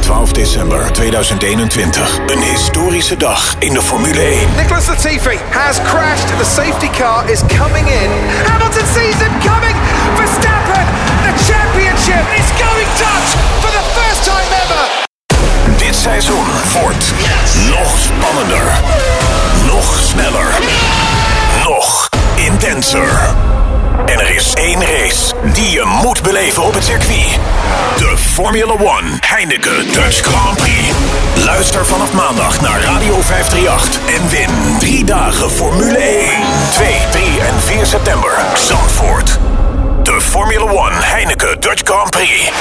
12 december 2021. Een historische dag in de Formule 1. Nicholas Latifi has crashed. The safety car is coming in. Hamilton sees him coming. Verstappen, the championship is going Dutch for the first time ever. Dit seizoen wordt nog spannender. Nog sneller. Nog intenser. En er is één race die je moet beleven op het circuit. De Formula One Heineken Dutch Grand Prix. Luister vanaf maandag naar Radio 538 en win drie dagen Formule 1. 2, 3 en 4 september. Zandvoort. De Formula One Heineken Dutch Grand Prix.